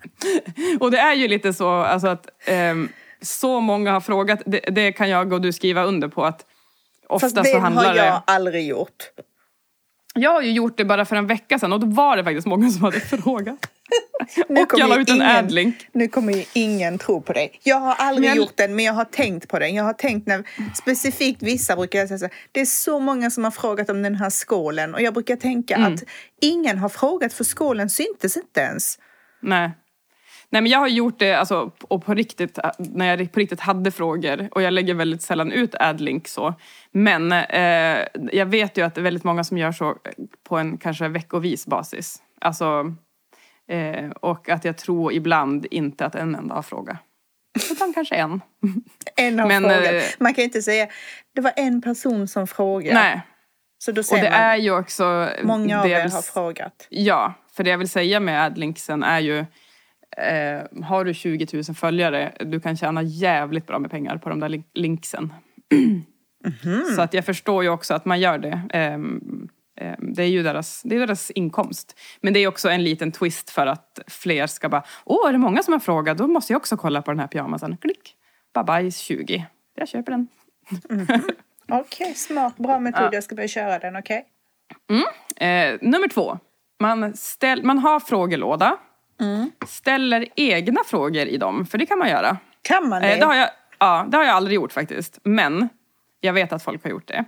<laughs> och det är ju lite så alltså att ehm, så många har frågat. Det, det kan jag och du skriva under på att ofta Fast så det handlar har jag det... aldrig gjort. Jag har ju gjort det bara för en vecka sedan och då var det faktiskt många som hade <laughs> frågat. Nu och kommer jag la ut en ingen- adlink. Nu kommer ju ingen tro på dig. Jag har aldrig Men gjort den, men jag har tänkt på den. Jag har tänkt när, specifikt vissa brukar säga så här, det är så många som har frågat om den här skålen och jag brukar tänka Mm. att ingen har frågat för skålen syntes inte ens. Nej. Nej men jag har gjort det alltså, och på riktigt, när jag på riktigt hade frågor och jag lägger väldigt sällan ut adlink så. Men eh, jag vet ju att det är väldigt många som gör så på en kanske veckovis basis. Alltså, eh, och att jag tror ibland inte att en enda har frågat. Utan kanske en. <laughs> En har Men, frågat. eh, Man kan inte säga, det var en person som frågade. Nej. Så då Och säger det man, är ju också... många av er har frågat. Ja, för det jag vill säga med adlinksen är ju eh, har du 20 000 följare, du kan tjäna jävligt bra med pengar på de där link- linksen. <clears throat> Mhm. Så att jag förstår ju också att man gör det. Eh, det är ju deras, det är deras inkomst. Men det är också en liten twist för att fler ska bara, åh är det många som har frågat, då måste jag också kolla på den här pyjamasen. Klick, babajs 20. Jag köper den. <laughs> Okej, okay, smart. Bra metod. Jag ska börja köra den, okej? Okay? Mm. Eh, nummer två. Man, ställ, man har frågelåda. Mm. Ställer egna frågor i dem, för det kan man göra. Kan man det? Eh, det har jag, ja, det har jag aldrig gjort faktiskt. Men jag vet att folk har gjort det.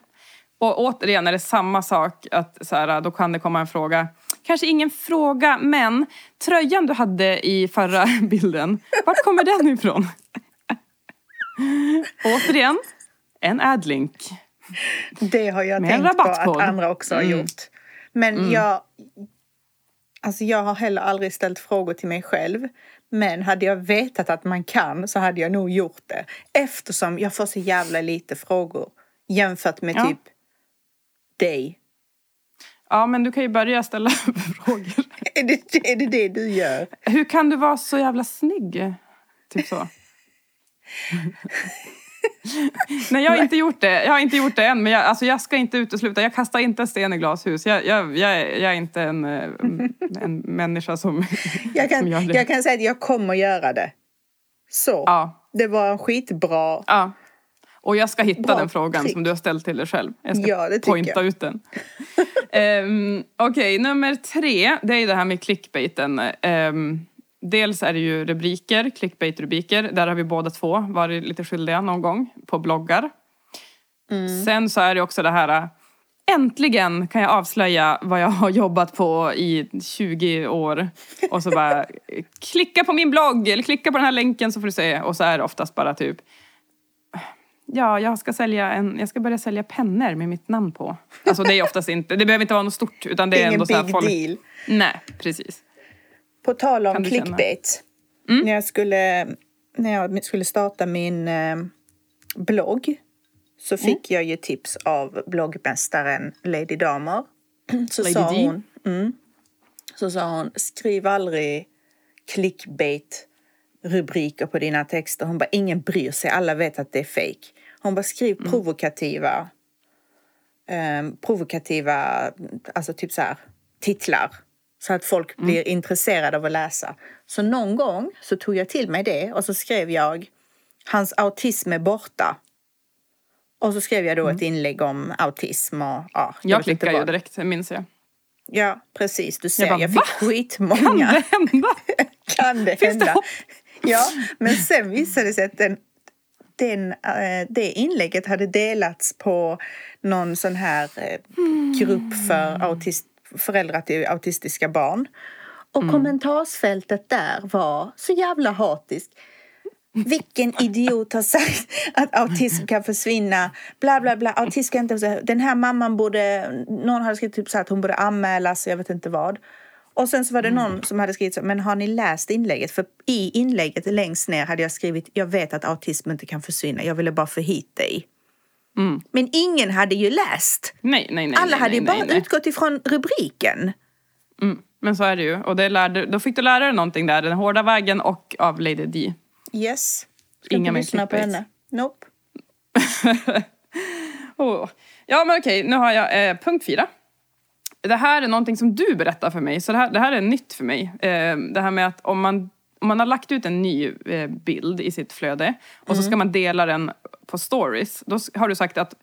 Och återigen är det samma sak, att så här, då kan det komma en fråga. Kanske ingen fråga, men tröjan du hade i förra <laughs> bilden, vart kommer den ifrån? <laughs> återigen, en adlink. Det har jag tänkt på att andra också har mm. gjort. Men mm. jag, alltså jag har heller aldrig ställt frågor till mig själv. Men hade jag vetat att man kan så hade jag nog gjort det. Eftersom jag får så jävla lite frågor jämfört med ja. typ dig. Ja, men du kan ju börja ställa <laughs> frågor. <laughs> Är det, är det det du gör? Hur kan du vara så jävla snygg? Typ så. <laughs> Nej, jag har inte gjort det. Jag har inte gjort det än, men jag, alltså, jag ska inte utesluta. Jag kastar inte sten i glashus. Jag, jag, jag, är, inte en, eh, en människa som, jag kan, som gör det. Jag kan säga att jag kommer göra det. Så. Ja. Det var skitbra. Ja. Och jag ska hitta Bra den frågan som du har ställt till dig själv. Jag ska ja, det pointa jag. ut den. um, <laughs> Okej, okay, nummer tre. Det är det här med clickbaiten. Um, dels är det ju rubriker, clickbait-rubriker. Där har vi båda två varit lite skyldiga någon gång på bloggar. Mm. Sen så är det också det här Äntligen kan jag avslöja vad jag har jobbat på i 20 år. Och så bara <laughs> klicka på min blogg eller klicka på den här länken så får du se. Och så är det oftast bara typ Ja, jag ska, sälja en, jag ska börja sälja pennor med mitt namn på. Alltså det är oftast inte, det behöver inte vara något stort. Utan det är Ingen ändå så big folk, deal. Nej, precis. På tal om clickbait. Mm? När, jag skulle, när jag skulle starta min eh, blogg så fick mm. jag ju tips av bloggmästaren Lady Damer. <clears throat> Så Lady sa hon, mm, så sa hon, skriv aldrig clickbait rubriker på dina texter. Hon bara, ingen bryr sig, alla vet att det är fake. Hon bara, skriv mm. provokativa, eh, provokativa, alltså typ så här, titlar. Så att folk mm. blir intresserade av att läsa. Så någon gång så tog jag till mig det och så skrev jag, hans autism är borta. Och så skrev jag då mm. ett inlägg om autism och ja. Jag klickade ju direkt, minns jag. Ja, precis. Du ser, jag, bara, jag fick skitmånga. Kan det hända? <laughs> kan det Finns hända? det Ja, <laughs> men sen visade det sig att den, den, äh, det inlägget hade delats på någon sån här äh, grupp för autist, föräldrar till autistiska barn. Och mm. kommentarsfältet där var så jävla hatiskt. Vilken idiot har sagt att autism kan försvinna? Bla, bla, bla. Autism kan inte... Den här mamman borde... Någon hade skrivit typ så att hon borde anmälas, jag vet inte vad. Och sen så var det någon mm. som hade skrivit så, men har ni läst inlägget? För i inlägget längst ner hade jag skrivit, jag vet att autism inte kan försvinna, jag ville bara få hit dig. Mm. Men ingen hade ju läst. Nej, nej, nej. Alla nej, hade ju bara utgått ifrån rubriken. Mm. Men så är det ju. Och det lärde, då fick du lära dig någonting där, den hårda vägen och av Lady D. Yes. Ska Inga inte lyssna på henne. Nope. <laughs> oh. Ja men okej, nu har jag eh, punkt fyra. Det här är någonting som du berättar för mig, så det här, det här är nytt för mig. Eh, det här med att om man, om man har lagt ut en ny eh, bild i sitt flöde och så ska man dela den på stories. Då har du sagt att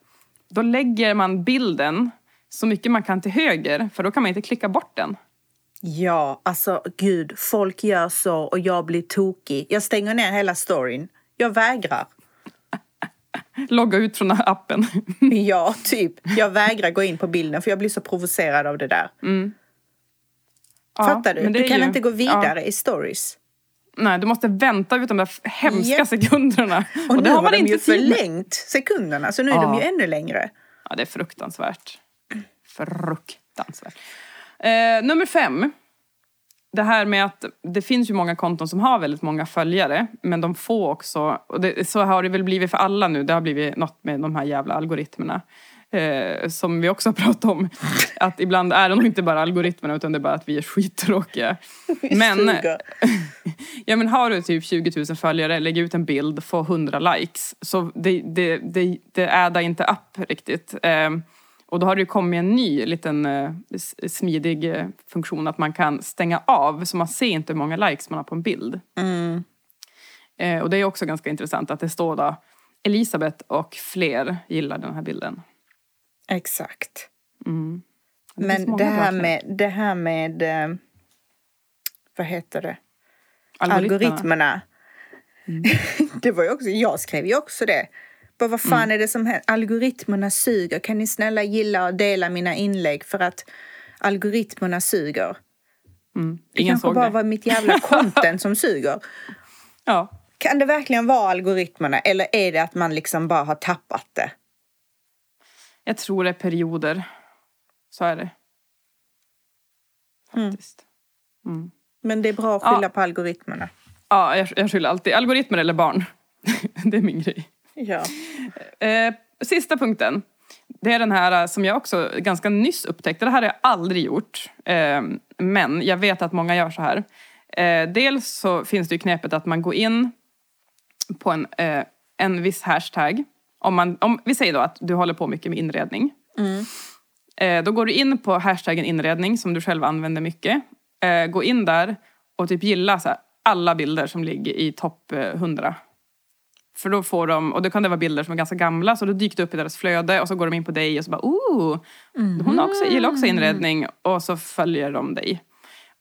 då lägger man bilden så mycket man kan till höger för då kan man inte klicka bort den. Ja, alltså gud, folk gör så och jag blir tokig. Jag stänger ner hela storyn. Jag vägrar. <laughs> Logga ut från appen. <laughs> Ja, typ. Jag vägrar gå in på bilden för jag blir så provocerad av det där. Mm. Ja, Fattar du? det Du är kan ju- inte gå vidare ja. i stories. Nej, du måste vänta ut de där hemska Japp. sekunderna. Och, nu det har man de inte ju förlängt sekunderna så nu är Ja. de ju ännu längre. Ja, det är fruktansvärt. Fruktansvärt. Eh, nummer fem. Det här med att det finns ju många konton som har väldigt många följare. Men de får också, och det, så har det väl blivit för alla nu. Det har blivit något med de här jävla algoritmerna. Eh, som vi också har pratat om. <laughs> Att ibland är det nog inte bara algoritmerna utan det är bara att vi är skittråkiga. <laughs> Men, <laughs> ja men har du typ 20 000 följare, lägg ut en bild, få 100 likes. Så det, det, det, det ädar inte upp riktigt. Eh, Och då har det ju kommit en ny liten eh, smidig eh, funktion att man kan stänga av så man ser inte hur många likes man har på en bild. Mm. Eh, och det är också ganska intressant att det står då Elisabeth och fler gillar den här bilden. Exakt. Mm. Det Men det här med, det här med vad heter det? Algoritmerna. Algoritmerna. Mm. <laughs> det var ju också, jag skrev ju också det. Bara, vad fan Mm. är det som händer? Algoritmerna suger. Kan ni snälla gilla och dela mina inlägg för att algoritmerna suger? Mm. Det Ingen kanske såg bara det. var mitt jävla <laughs> content som suger. Ja. Kan det verkligen vara algoritmerna eller är det att man liksom bara har tappat det? Jag tror det är perioder. Så är det. Faktiskt. Mm. Men det är bra att Ja. skylla på algoritmerna. Ja, jag, jag skyller alltid. Algoritmer eller barn. <laughs> det är min grej. Ja. Eh, sista punkten. Det är den här eh, som jag också ganska nyss upptäckte. Det här har jag aldrig gjort. Eh, men jag vet att många gör så här. Eh, dels så finns det ju knepet att man går in på en, eh, en viss hashtag. Om, man, om vi säger då att du håller på mycket med inredning. Eh, då går du in på hashtaggen inredning som du själv använder mycket. Gå in där och typ gilla så här, alla bilder som ligger i topp eh, 100. För då får de, och då kan det vara bilder som är ganska gamla, så då dyker det upp i deras flöde och så går de in på dig och så bara oh, hon har också, gillar också inredning och så följer de dig.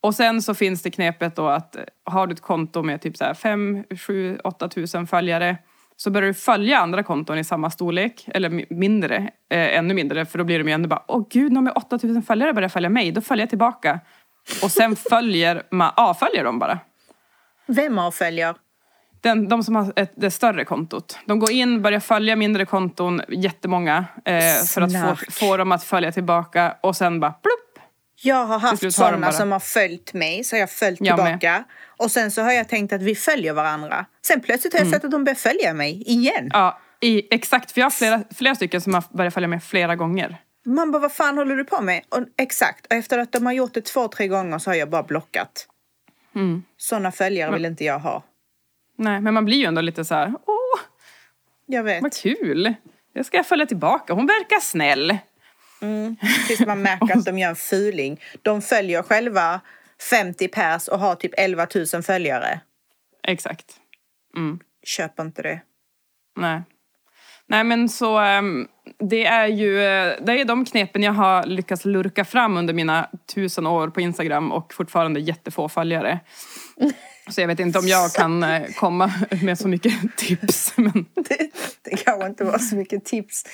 Och sen så finns det knepet då att har du ett konto med typ så här 5, 7, 8 tusen följare så börjar du följa andra konton i samma storlek, eller mi- mindre, eh, ännu mindre, för då blir de ju ändå bara åh gud, någon med 8000 följare börjar följa mig, då följer jag tillbaka. Och sen följer man, avföljer de bara. Vem avföljer? Den, de som har ett, det större kontot. De går in, börjar följa mindre konton, jättemånga, eh, för att få, få dem att följa tillbaka och sen bara plupp. Jag har haft sådana som har följt mig, så har jag följt Jag med. tillbaka. Och sen så har jag tänkt att vi följer varandra. Sen plötsligt har jag sett att de börjar följa mig igen. Ja, i, exakt. För jag har flera, flera stycken som har börjat följa med flera gånger. Man bara, vad fan håller du på med? Och, exakt. Och efter att de har gjort det två, tre gånger så har jag bara blockat. Mm. Sådana följare vill inte jag ha. Nej, men man blir ju ändå lite så här, åh, Jag vet. vad kul. Jag ska följa tillbaka. Hon verkar snäll. Tills man märker att de gör en fuling. De följer själva 50 pers och har typ 11 000 följare. Exakt. Köp inte det. Nej. Nej men så ehm, det är ju eh, det är de knepen jag har lyckats lurka fram under mina tusen år på Instagram och fortfarande jättefå följare. Så jag vet inte om jag kan eh, komma med så mycket tips. Men, Det, det kanske inte var så mycket tips.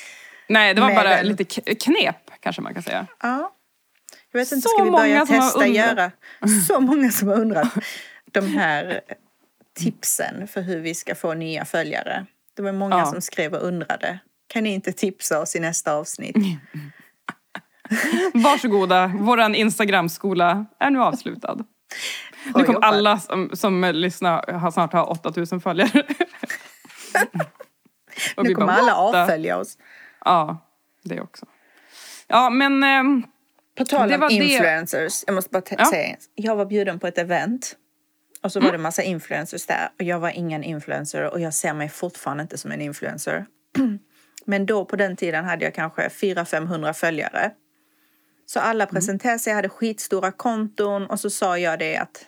nej, det var bara den. lite knep kanske man kan säga. Ja. Jag vet inte, Så ska vi börja testa göra så många som har undrat de här tipsen för hur vi ska få nya följare. Det var många Ja. som skrev och undrade. Kan ni inte tipsa oss i nästa avsnitt? <laughs> Varsågoda, våran Instagram-skola är nu avslutad. Nu kommer alla som, som lyssnar har snart ha 8000 följare. <laughs> Nu kommer bara, alla avfölja oss. Ja, det också. Ja, men... ehm, På tal om var det. influencers, jag måste bara Ja. säga. Jag var bjuden på ett event. Och så var det massa influencers där. Och jag var ingen influencer och jag ser mig fortfarande inte som en influencer. <clears throat> Men då på den tiden hade jag kanske 400-500 följare. Så alla presenterade sig, hade skitstora konton och så sa jag det att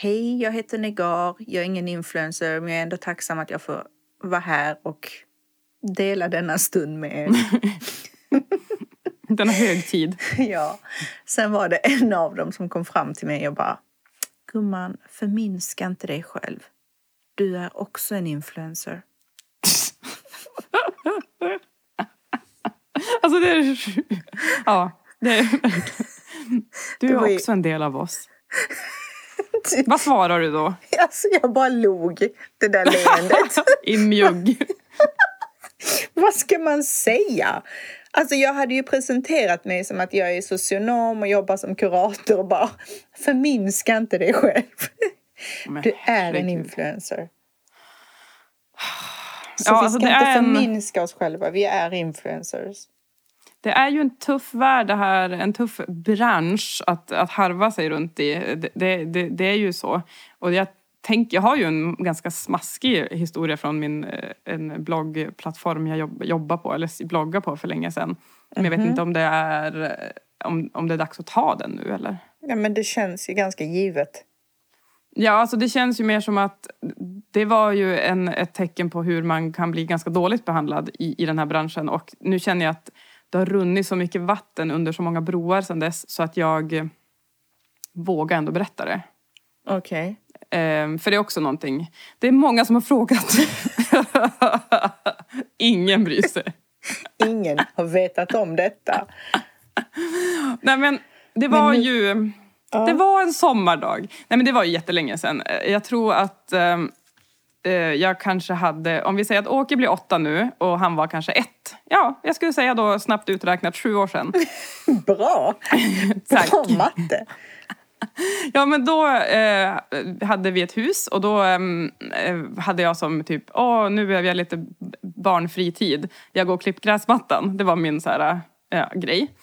Hej, jag heter Negar, jag är ingen influencer men jag är ändå tacksam att jag får vara här och dela denna stund med er. <laughs> denna högtid. <laughs> Ja. Sen var det en av dem som kom fram till mig och bara Gumman, förminska inte dig själv. Du är också en influencer. <laughs> Alltså det är... Ja, det är... Du är också en del av oss. <laughs> Vad svarar du då? Alltså jag bara log det där leendet. <laughs> I mjugg. <laughs> Vad ska man säga? Alltså jag hade ju presenterat mig som att jag är socionom och jobbar som kurator och bara förminska inte dig själv. Men Du är en influencer. Så Ja, vi alltså ska det inte en- förminska oss själva, vi är influencers. Det är ju en tuff värld det här, en tuff bransch att, att harva sig runt i. Det, det, det, det är ju så. Och jag, tänk, jag har ju en ganska smaskig historia från min eh, en bloggplattform jag jobb, jobbar på, eller bloggar på för länge sedan. Men jag vet inte om det är eh, om, om det är dags att ta den nu eller? Ja, men det känns ju ganska givet. Ja, alltså det känns ju mer som att det var ju en, ett tecken på hur man kan bli ganska dåligt behandlad i, i den här branschen. Och nu känner jag att det har runnit så mycket vatten under så många broar sedan dess så att jag eh, vågar ändå berätta det. Okej. Ehm, för det är också någonting. Det är många som har frågat. <laughs> Ingen bryr sig. Ingen har vetat om detta. Nej men det var Men nu- ju... Ja. Det var en sommardag. Nej men det var ju jättelänge sedan. Eh, Jag tror att eh, jag kanske hade, om vi säger att Åke blir åtta nu och han var kanske ett. Ja, jag skulle säga då snabbt uträknat sju år sedan. <laughs> Bra! <laughs> Tack. Bra matte. <laughs> Ja men då eh, hade vi ett hus och då ehm, eh, hade jag som typ, åh nu behöver jag lite barnfri tid. Jag går och klippt gräsmattan. Det var min så här, eh, grej.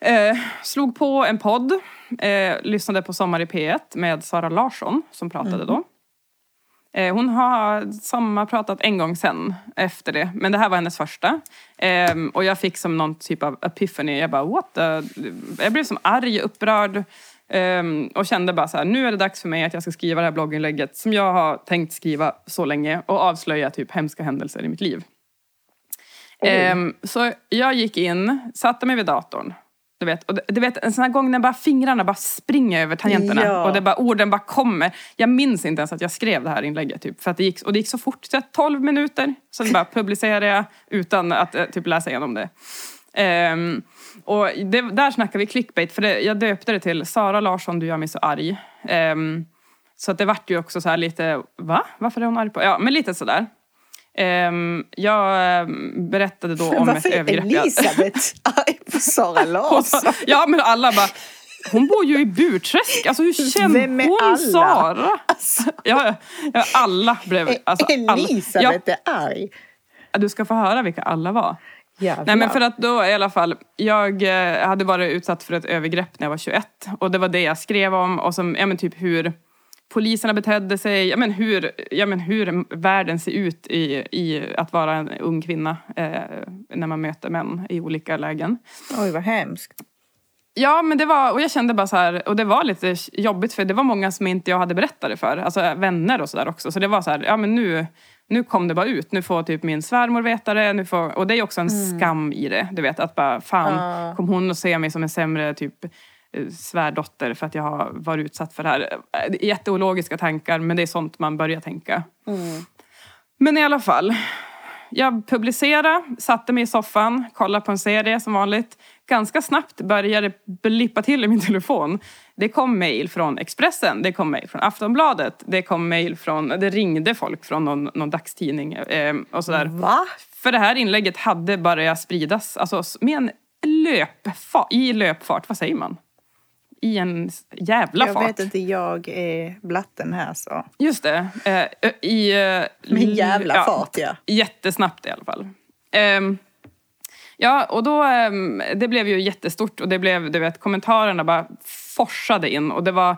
Eh, slog på en podd, eh, lyssnade på Sommar i P1 med Sara Larsson som pratade då. Eh, hon har samma pratat en gång sen efter det, men det här var hennes första. Ehm, och jag fick som någon typ av epiphany. Jag bara what the? Jag blev som arg, upprörd. ehm, och kände bara så här, nu är det dags för mig att jag ska skriva det här blogginlägget som jag har tänkt skriva så länge och avslöja typ hemska händelser i mitt liv. Ehm, så jag gick in, satte mig vid datorn. Du vet, och det- du vet en sån här gång när bara fingrarna bara springer över tangenterna Ja. och det bara, orden bara kommer. Jag minns inte ens att jag skrev det här inlägget. Typ, för att det gick, och det gick så fort, så 12 minuter. Sen bara publicerade jag utan att eh, typ, läsa igenom det. Ehm, och det, där snackar vi clickbait, för det, jag döpte det till Sara Larsson, du gör mig så arg. Ehm, så att det vart ju också så här lite, va? Varför är hon arg på? Ja, men lite sådär. Um, jag ehm, berättade då om Varför ett är övergrepp. jag- Elisabeth arg på Sara Larsson? Ja men alla bara, hon bor ju i Burträsk, alltså hur känner är hon alla? Sara? Ja, ja, alla blev... Alltså, alla, Elisabeth är arg. ja, du ska få höra vilka alla var. Jävlar. Nej men för att då i alla fall, jag eh, hade varit utsatt för ett övergrepp när jag var 21 och det var det jag skrev om och som, ja men typ hur poliserna betedde sig, ja men hur, ja, men hur världen ser ut i, i att vara en ung kvinna eh, när man möter män i olika lägen. Oj, vad hemskt. Ja, men det var, och jag kände bara så här, och det var lite jobbigt för det var många som inte jag hade berättat det för, alltså vänner och sådär också. Så det var så här, ja men nu, nu kom det bara ut, nu får typ min svärmor veta det, nu får, och det är också en skam i det, du vet att bara fan, Ja. kom hon och se mig som en sämre typ svärdotter för att jag har varit utsatt för det här. Eh, Jätteologiska tankar, men det är sånt man börjar tänka. Men i alla fall. Jag publicerade, satte mig i soffan, kollade på en serie som vanligt. Ganska snabbt började det blippa till i min <laughs> telefon. Det kom mejl från Expressen, det kom mejl från Aftonbladet, det kom mejl från, det ringde folk från någon, någon dagstidning eh, och sådär. Va? För det här inlägget hade börjat spridas, alltså med en löpfart, i löpfart, vad säger man? I en jävla Jag fart. vet inte, jag är blatten här så. Just det. Eh, I... Eh, Med jävla ja, fart ja. Jättesnabbt i alla fall. Ehm, ja, och då... ehm, det blev ju jättestort och det blev, du vet, kommentarerna bara forsade in och det var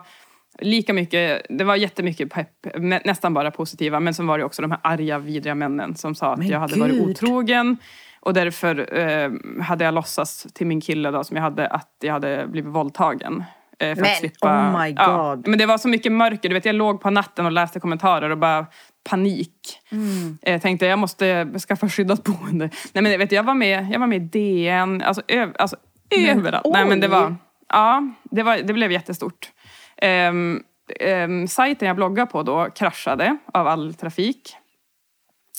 lika mycket, det var jättemycket pepp, nä- nästan bara positiva, men sen var det också de här arga, vidriga männen som sa att Men jag hade varit gud. otrogen och därför eh, hade jag låtsats till min kille då, som jag hade att jag hade blivit våldtagen. eh, för Men, att slippa, oh my Ja, God. men det var så mycket mörker, du vet jag låg på natten och läste kommentarer och bara panik. Mm. Jag tänkte jag måste skaffa skyddat boende. Nej men vet, jag var med, jag var med i DN, alltså, ö, alltså överallt. Nej men det var, ja, det, var, det blev jättestort. Um, um, sajten jag bloggade på då kraschade av all trafik.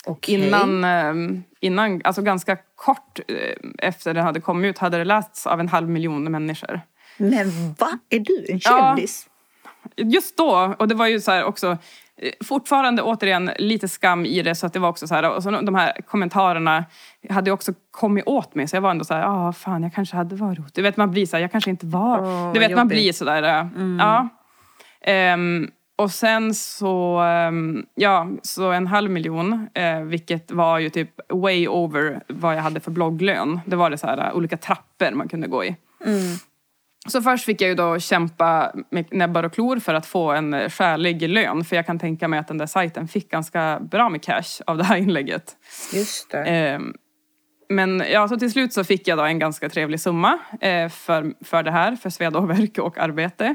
Okej. Innan, ehm, innan, alltså ganska kort eh, efter den hade kommit ut hade det lästs av en halv miljon människor. Men va? Är du en Ja. kändis? Just då, och det var ju så här också eh, fortfarande återigen lite skam i det så att det var också så här och så de här kommentarerna hade också kommit åt mig så jag var ändå så här, ja ah, fan jag kanske hade varit Du vet man blir så här, jag kanske inte var Åh, Du vet man jobbigt. blir så där, eh, ja. Ehm, och sen så, ehm, ja, så en halv miljon, eh, vilket var ju typ way over vad jag hade för blogglön. Det var det så här eh, olika trappor man kunde gå i. Så först fick jag ju då kämpa med näbbar och klor för att få en eh, skälig lön. För jag kan tänka mig att den där sajten fick ganska bra med cash av det här inlägget. Just det. Ehm, men ja, så till slut så fick jag då en ganska trevlig summa för, för det här, för sveda och värk och arbete.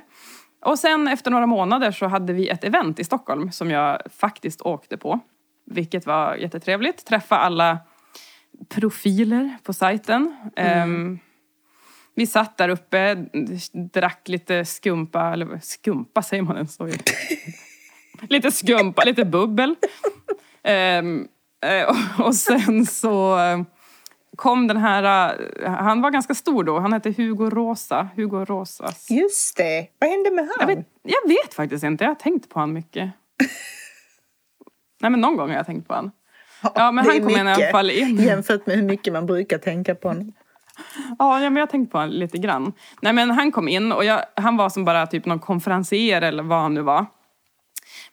Och sen efter några månader så hade vi ett event i Stockholm som jag faktiskt åkte på. Vilket var jättetrevligt. Träffa alla profiler på sajten. Mm. vi satt där uppe, drack lite skumpa, eller skumpa säger man ens? <laughs> lite skumpa, lite bubbel. Um, och sen så kom den här, han var ganska stor då, han hette Hugo Rosa. Hugo Rosas. Just det, vad hände med han? Jag vet, jag vet faktiskt inte, jag har tänkt på han mycket. <laughs> Nej men någon gång har jag tänkt på han. Ja, men han kom i alla fall in. <laughs> Jämfört med hur mycket man brukar tänka på honom. Ja, men jag har tänkt på honom lite grann. Nej men han kom in och jag, han var som bara typ någon konferencier eller vad han nu var.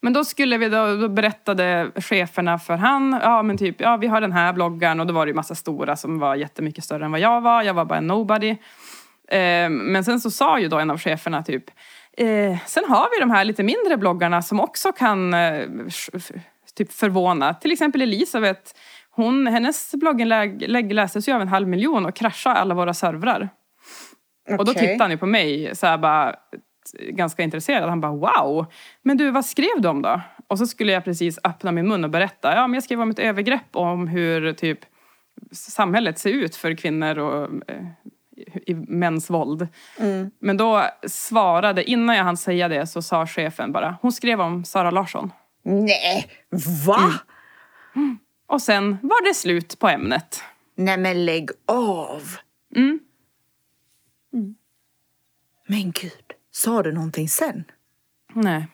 Men då skulle vi då, då berättade cheferna för han, ja men typ, ja vi har den här bloggaren och då var det ju massa stora som var jättemycket större än vad jag var. Jag var bara en nobody. Eh, men sen så sa ju då en av cheferna typ, eh, sen har vi de här lite mindre bloggarna som också kan eh, typ förvåna. Till exempel Elisabeth, hon, hennes blogginlägg läses ju av en halv miljon och kraschar alla våra servrar. Okay. Och då tittade han ju på mig så här bara, ganska intresserad. Han bara wow, men du vad skrev du om då? Och så skulle jag precis öppna min mun och berätta. Ja, men jag skrev om ett övergrepp om hur typ samhället ser ut för kvinnor och eh, i mäns våld. Mm. Men då svarade, innan jag hann säga det så sa chefen bara, hon skrev om Sara Larsson. Nej, va? Mm. Mm. Och sen var det slut på ämnet. Nej men lägg av! Mm. mm. Men gud, sa du någonting sen? Nej.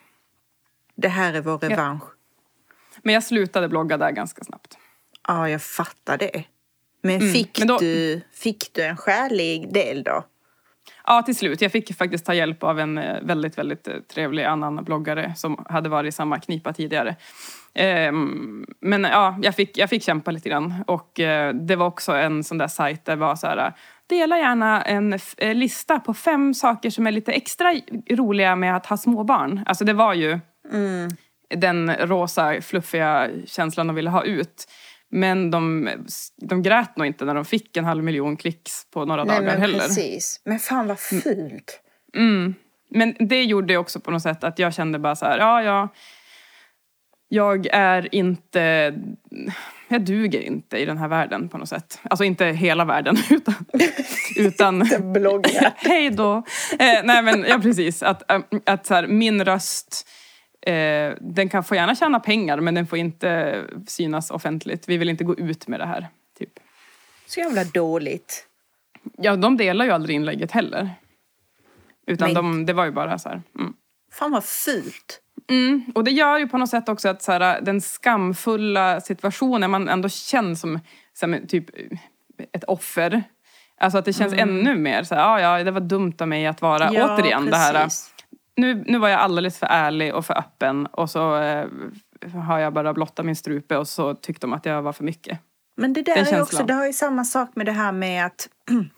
Det här är vår revansch. Ja. Men jag slutade blogga där ganska snabbt. Ja, jag fattar det. Men, mm. fick, Men då... du, fick du en skälig del då? Ja, till slut. Jag fick faktiskt ta hjälp av en eh, väldigt, väldigt eh, trevlig annan bloggare som hade varit i samma knipa tidigare. Ehm, men ja, jag fick, jag fick kämpa lite grann. Och eh, det var också en sån där sajt där det var så här Dela gärna en lista på fem saker som är lite extra roliga med att ha småbarn. Alltså det var ju mm. den rosa, fluffiga känslan de ville ha ut. Men de, de grät nog inte när de fick en halv miljon klicks på några Nej, dagar men heller. Precis. Men fan vad fult. Mm. Men det gjorde också på något sätt att jag kände bara så här, ja, ja. Jag är inte... Jag duger inte i den här världen på något sätt. Alltså inte hela världen <laughs> utan... utan <laughs> <laughs> Hej då! Eh, nej men ja precis. Att, äh, att så här, min röst Eh, den kan få gärna tjäna pengar men den får inte synas offentligt. Vi vill inte gå ut med det här. Typ. Så jävla dåligt. Ja, de delar ju aldrig inlägget heller. Utan de, det var ju bara så här. Mm. Fan vad fult. Mm, och det gör ju på något sätt också att så här, den skamfulla situationen, man ändå känns som, som typ ett offer. Alltså att det känns mm. ännu mer så här, ja, ja, det var dumt av mig att vara, ja, återigen precis. det här nu, nu var jag alldeles för ärlig och för öppen och så eh, har jag bara blottat min strupe och så tyckte de att jag var för mycket. Men det där är också, det har ju samma sak med det här med att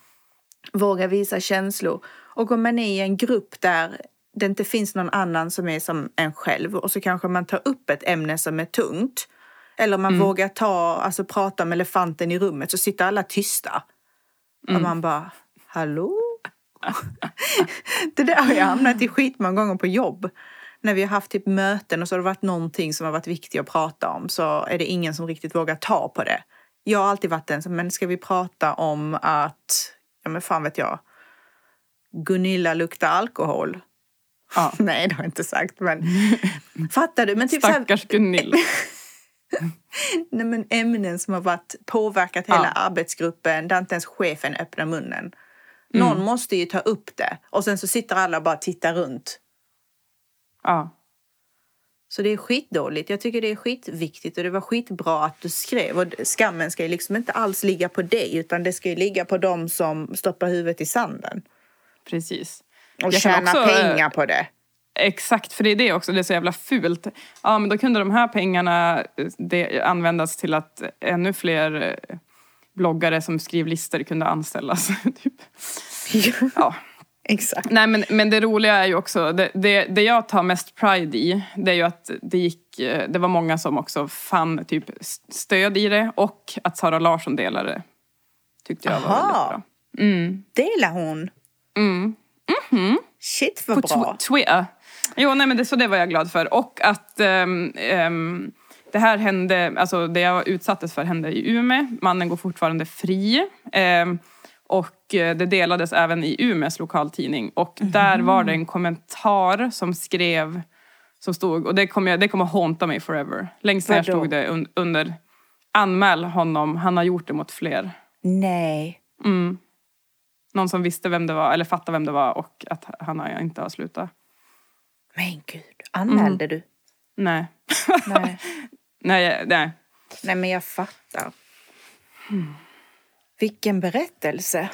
<clears throat> våga visa känslor. Och om man är i en grupp där det inte finns någon annan som är som en själv och så kanske man tar upp ett ämne som är tungt. Eller man mm. vågar ta, alltså prata om elefanten i rummet så sitter alla tysta. Mm. Och man bara, hallå? <laughs> det där har jag hamnat i skitmånga gånger på jobb. När vi har haft typ möten och så har det varit någonting som har varit viktigt att prata om så är det ingen som riktigt vågar ta på det. Jag har alltid varit den som, men ska vi prata om att, ja men fan vet jag, Gunilla luktar alkohol? Ja. <laughs> Nej, det har jag inte sagt, men <laughs> fattar du? Men typ Stackars Gunilla. <laughs> Nej, men ämnen som har varit påverkat hela ja. arbetsgruppen där inte ens chefen öppnar munnen. Någon mm. måste ju ta upp det. Och sen så sitter alla och bara tittar runt. Ja. Så det är skitdåligt. Jag tycker det är skitviktigt och det var skitbra att du skrev. Och skammen ska ju liksom inte alls ligga på dig utan det ska ju ligga på dem som stoppar huvudet i sanden. Precis. Och tjäna också, pengar på det. Exakt, för det är det också, det är så jävla fult. Ja, men då kunde de här pengarna eh, det, användas till att ännu fler eh, bloggare som skriver listor kunde anställas. <laughs> typ. <laughs> Ja. Exakt. Nej, men, men det roliga är ju också, det, det, det, jag tar mest pride i, det är ju att det gick, det var många som också fann typ stöd i det och att Sara Larsson delade det. Tyckte jag var Aha. väldigt bra. Mm. Delar hon? Mm. Shit vad På bra. tw- Twitter. Jo, nej men det, så det var jag glad för. Och att ehm, ehm, det här hände, alltså det jag utsattes för hände i Umeå. Mannen går fortfarande fri. Ehm, och eh, det delades även i Umeås lokaltidning. Och där var det en kommentar som skrev, som stod, och det kommer, jag- det kommer hånta mig forever. Längst ner stod det un, under, anmäl honom, han har gjort det mot fler. Nej. Mm. Någon som visste vem det var, eller fattade vem det var och att han inte har slutat. Men gud, anmälde du? Nej. Nej. <laughs> nej, nej. Nej, men jag fattar. Vilken berättelse.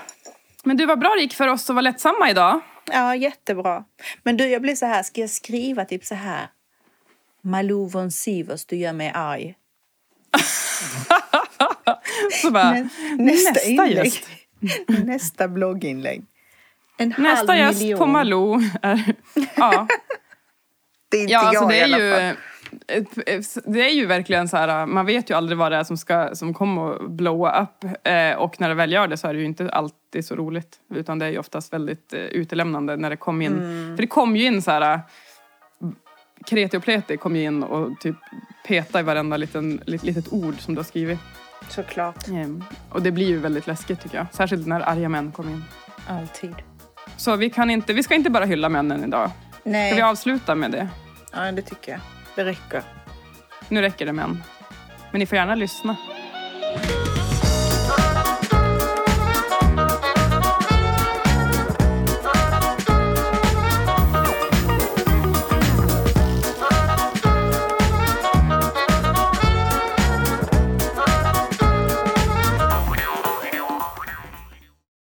Men du, vad bra det gick för oss att vara lättsamma idag. Ja, jättebra. Men du, jag blir så här, ska jag skriva typ så här? Malou von Sivers, du gör mig arg. <laughs> Så bara, Nä- nästa, inlägg. gäst. <laughs> nästa blogginlägg. En Nästa halv gäst miljon. på Malou är... <laughs> Ja, Det är inte ja jag alltså det i är alla ju... fall. Det är ju verkligen så här, man vet ju aldrig vad det är som, ska, som kommer att blowa upp. Eh, och när det väl gör det så är det ju inte alltid så roligt. Utan det är ju oftast väldigt eh, utelämnande när det kom in. Mm. För det kom ju in så här... Kreti och pleti kom ju in och typ peta i varenda liten, lit, litet ord som du har skrivit. Såklart. Ehm, och det blir ju väldigt läskigt tycker jag. Särskilt när arga män kommer in. Alltid. Så vi, kan inte, vi ska inte bara hylla männen idag. Nej. Ska vi avsluta med det? Ja, det tycker jag. Det räcker. Nu räcker det män. Men ni får gärna lyssna.